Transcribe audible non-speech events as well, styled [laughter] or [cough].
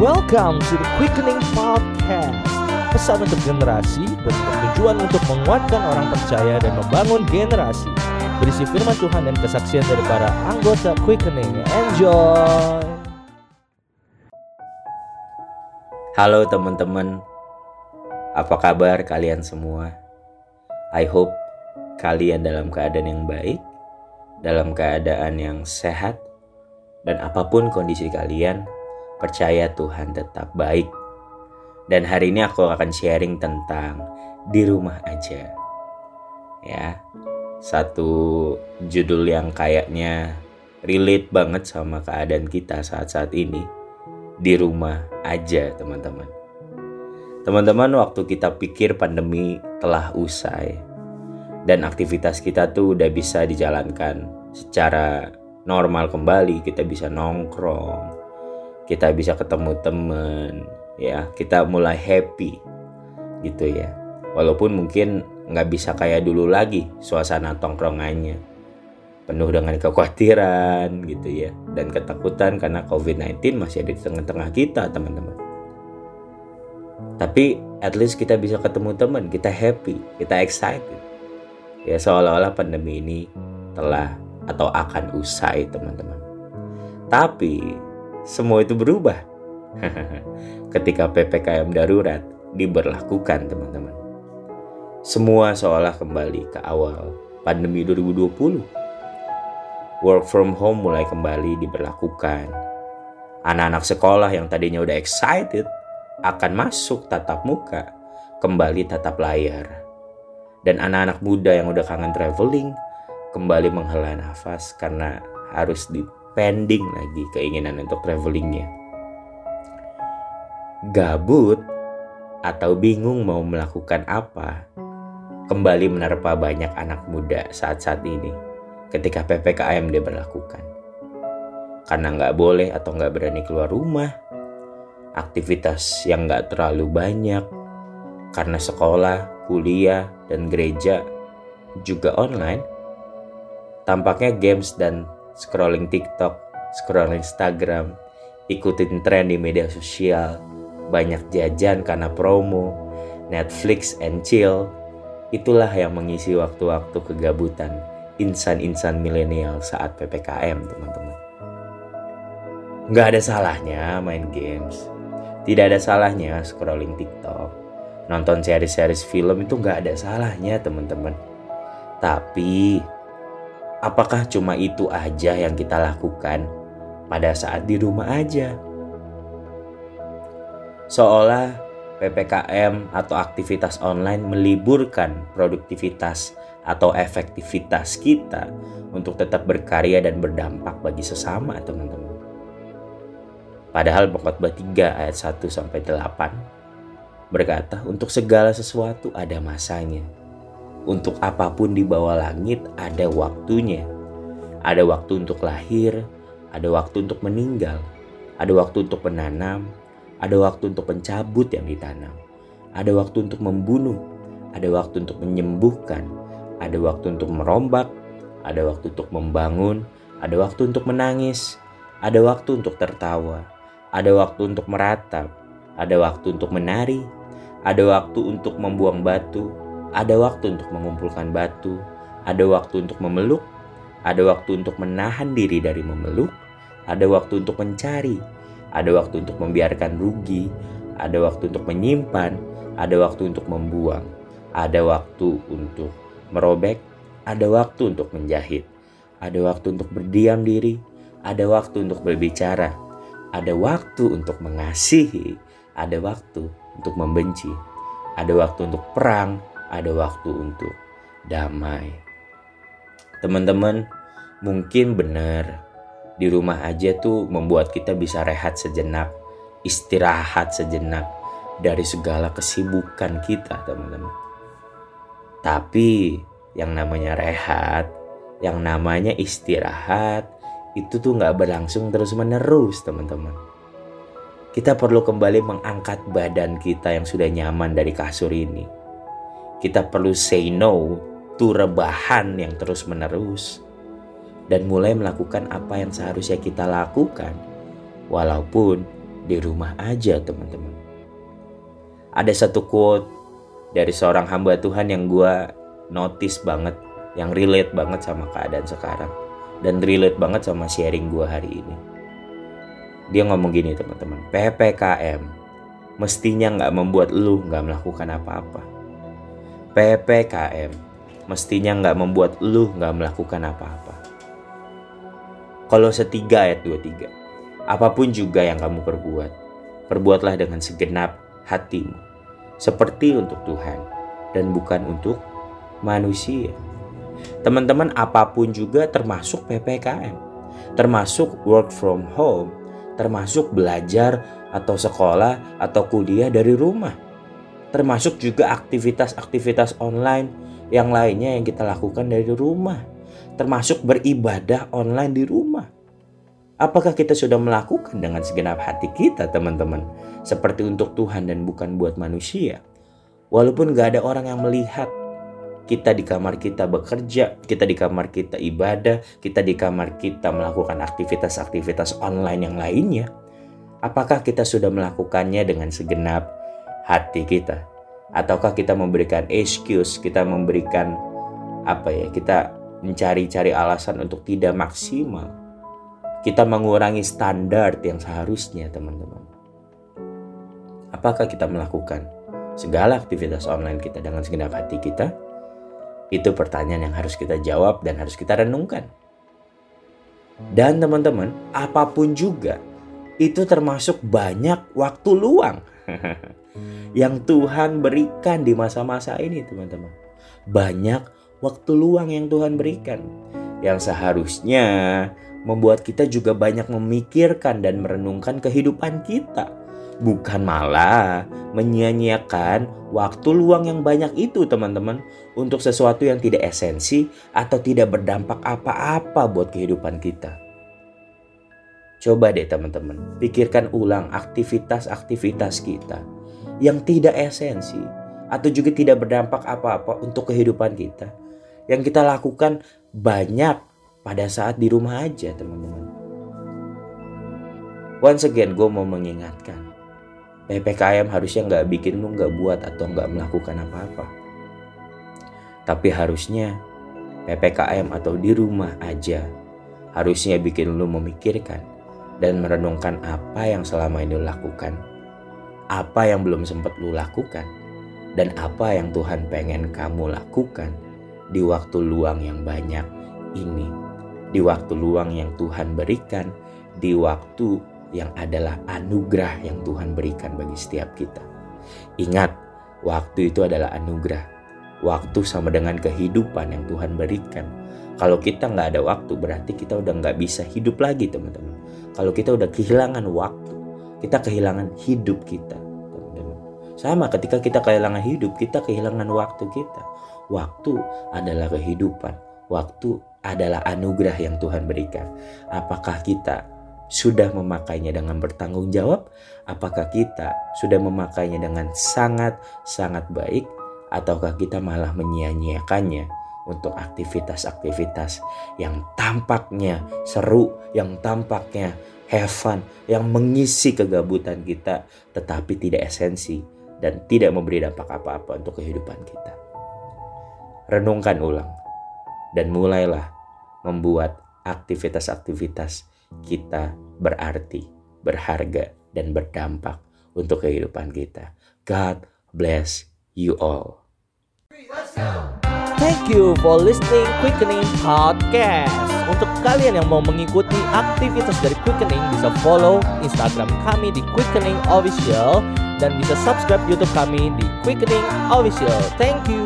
Welcome to the Quickening Podcast. Pesan untuk generasi bertujuan untuk menguatkan orang percaya dan membangun generasi. Berisi firman Tuhan dan kesaksian dari para anggota Quickening. Enjoy. Halo teman-teman, apa kabar kalian semua? I hope kalian dalam keadaan yang baik, dalam keadaan yang sehat, dan apa pun kondisi kalian, percaya Tuhan tetap baik. Dan hari ini aku akan sharing tentang di rumah aja. Ya, satu judul yang kayaknya relate banget sama keadaan kita saat-saat ini. Di rumah aja, teman-teman. Teman-teman, waktu kita pikir pandemi telah usai dan aktivitas kita tuh udah bisa dijalankan secara normal kembali, kita bisa nongkrong, kita bisa ketemu temen, ya kita mulai happy gitu ya. Walaupun mungkin nggak bisa kayak dulu lagi suasana tongkrongannya penuh dengan kekhawatiran gitu ya dan ketakutan karena COVID-19 masih ada di tengah-tengah kita teman-teman. Tapi at least kita bisa ketemu teman, kita happy, kita excited. Ya seolah-olah pandemi ini telah atau akan usai teman-teman. Tapi semua itu berubah [laughs] ketika PPKM darurat diberlakukan teman-teman. Semua seolah kembali ke awal pandemi 2020. Work from home mulai kembali diberlakukan. Anak-anak sekolah yang tadinya udah excited akan masuk tatap muka kembali tatap layar. Dan anak-anak muda yang udah kangen traveling kembali menghela nafas karena harus di pending lagi keinginan untuk travelingnya. Gabut atau bingung mau melakukan apa, kembali menerpa banyak anak muda saat-saat ini ketika PPKM diberlakukan. Karena nggak boleh atau nggak berani keluar rumah, aktivitas yang nggak terlalu banyak, karena sekolah, kuliah, dan gereja juga online, tampaknya games dan scrolling TikTok, scrolling Instagram, ikutin tren di media sosial, banyak jajan karena promo, Netflix and chill, itulah yang mengisi waktu-waktu kegabutan insan-insan milenial saat PPKM, teman-teman. Gak ada salahnya main games, tidak ada salahnya scrolling TikTok, nonton series-series film itu gak ada salahnya, teman-teman. Tapi Apakah cuma itu aja yang kita lakukan pada saat di rumah aja? Seolah PPKM atau aktivitas online meliburkan produktivitas atau efektivitas kita untuk tetap berkarya dan berdampak bagi sesama, teman-teman. Padahal Pengkhotbah 3 ayat 1 sampai 8 berkata, "Untuk segala sesuatu ada masanya." Untuk apa pun di bawah langit ada waktunya. Ada waktu untuk lahir, ada waktu untuk meninggal, ada waktu untuk menanam, ada waktu untuk mencabut yang ditanam, ada waktu untuk membunuh, ada waktu untuk menyembuhkan, ada waktu untuk merombak, ada waktu untuk membangun, ada waktu untuk menangis, ada waktu untuk tertawa, ada waktu untuk meratap, ada waktu untuk menari, ada waktu untuk membuang batu, ada waktu untuk mengumpulkan batu, ada waktu untuk memeluk, ada waktu untuk menahan diri dari memeluk, ada waktu untuk mencari, ada waktu untuk membiarkan rugi, ada waktu untuk menyimpan, ada waktu untuk membuang, ada waktu untuk merobek, ada waktu untuk menjahit, ada waktu untuk berdiam diri, ada waktu untuk berbicara, ada waktu untuk mengasihi, ada waktu untuk membenci, ada waktu untuk perang, ada waktu untuk damai. Teman-teman, mungkin benar di rumah aja tuh membuat kita bisa rehat sejenak, istirahat sejenak dari segala kesibukan kita, teman-teman. Tapi yang namanya rehat, yang namanya istirahat, itu tuh nggak berlangsung terus menerus, teman-teman. Kita perlu kembali mengangkat badan kita yang sudah nyaman dari kasur ini kita perlu say no to rebahan yang terus-menerus dan mulai melakukan apa yang seharusnya kita lakukan walaupun di rumah aja teman-teman. Ada satu quote dari seorang hamba Tuhan yang gue notice banget, yang relate banget sama keadaan sekarang. Dan relate banget sama sharing gue hari ini. Dia ngomong gini teman-teman, PPKM mestinya nggak membuat lu nggak melakukan apa-apa. PPKM mestinya nggak membuat lu nggak melakukan apa-apa. Kalau setiga ayat 23. Apa pun juga yang kamu perbuat, perbuatlah dengan segenap hatimu, seperti untuk Tuhan dan bukan untuk manusia. Teman-teman, apa pun juga termasuk PPKM, termasuk work from home, termasuk belajar atau sekolah atau kuliah dari rumah, termasuk juga aktivitas-aktivitas online yang lainnya yang kita lakukan dari rumah, termasuk beribadah online di rumah. Apakah kita sudah melakukan dengan segenap hati kita teman-teman? Seperti untuk Tuhan dan bukan buat manusia. Walaupun gak ada orang yang melihat kita di kamar kita bekerja, kita di kamar kita ibadah, kita di kamar kita melakukan aktivitas-aktivitas online yang lainnya. Apakah kita sudah melakukannya dengan segenap hati kita? Ataukah kita memberikan excuse, kita memberikan apa ya, kita mencari-cari alasan untuk tidak maksimal? kita mengurangi standar yang seharusnya teman-teman. Apakah kita melakukan segala aktivitas online kita dengan segenap hati kita? Itu pertanyaan yang harus kita jawab dan harus kita renungkan. Dan teman-teman, apa pun juga itu termasuk banyak waktu luang [laughs] yang Tuhan berikan di masa-masa ini, teman-teman. Banyak waktu luang yang Tuhan berikan yang seharusnya membuat kita juga banyak memikirkan dan merenungkan kehidupan kita. Bukan malah menyia-nyiakan waktu luang yang banyak itu teman-teman untuk sesuatu yang tidak esensi atau tidak berdampak apa-apa buat kehidupan kita. Coba deh teman-teman, pikirkan ulang aktivitas-aktivitas kita yang tidak esensi atau juga tidak berdampak apa-apa untuk kehidupan kita. Yang kita lakukan banyak pada saat di rumah aja teman-teman. Once again gue mau mengingatkan. PPKM harusnya nggak bikin lu nggak buat atau nggak melakukan apa-apa. Tapi harusnya PPKM atau di rumah aja harusnya bikin lu memikirkan dan merenungkan apa yang selama ini lu lakukan. Apa yang belum sempat lu lakukan dan apa yang Tuhan pengen kamu lakukan di waktu luang yang banyak ini di waktu luang yang Tuhan berikan, di waktu yang adalah anugerah yang Tuhan berikan bagi setiap kita. Ingat, waktu itu adalah anugerah. Waktu sama dengan kehidupan yang Tuhan berikan. Kalau kita nggak ada waktu, berarti kita udah nggak bisa hidup lagi, teman-teman. Kalau kita udah kehilangan waktu, kita kehilangan hidup kita, teman-teman. Sama ketika kita kehilangan hidup, kita kehilangan waktu kita. Waktu adalah kehidupan. Waktu adalah anugerah yang Tuhan berikan. Apakah kita sudah memakainya dengan bertanggung jawab? Apakah kita sudah memakainya dengan sangat-sangat baik? Ataukah kita malah menyia-nyiakannya untuk aktivitas-aktivitas yang tampaknya seru, yang tampaknya have fun, yang mengisi kegabutan kita, tetapi tidak esensi dan tidak memberi dampak apa-apa untuk kehidupan kita. Renungkan ulang dan mulailah membuat aktivitas-aktivitas kita berarti, berharga, dan berdampak untuk kehidupan kita. God bless you all. Thank you for listening Quickening Podcast. Untuk kalian yang mau mengikuti aktivitas dari Quickening bisa follow Instagram kami di Quickening Official dan bisa subscribe YouTube kami di Quickening Official. Thank you.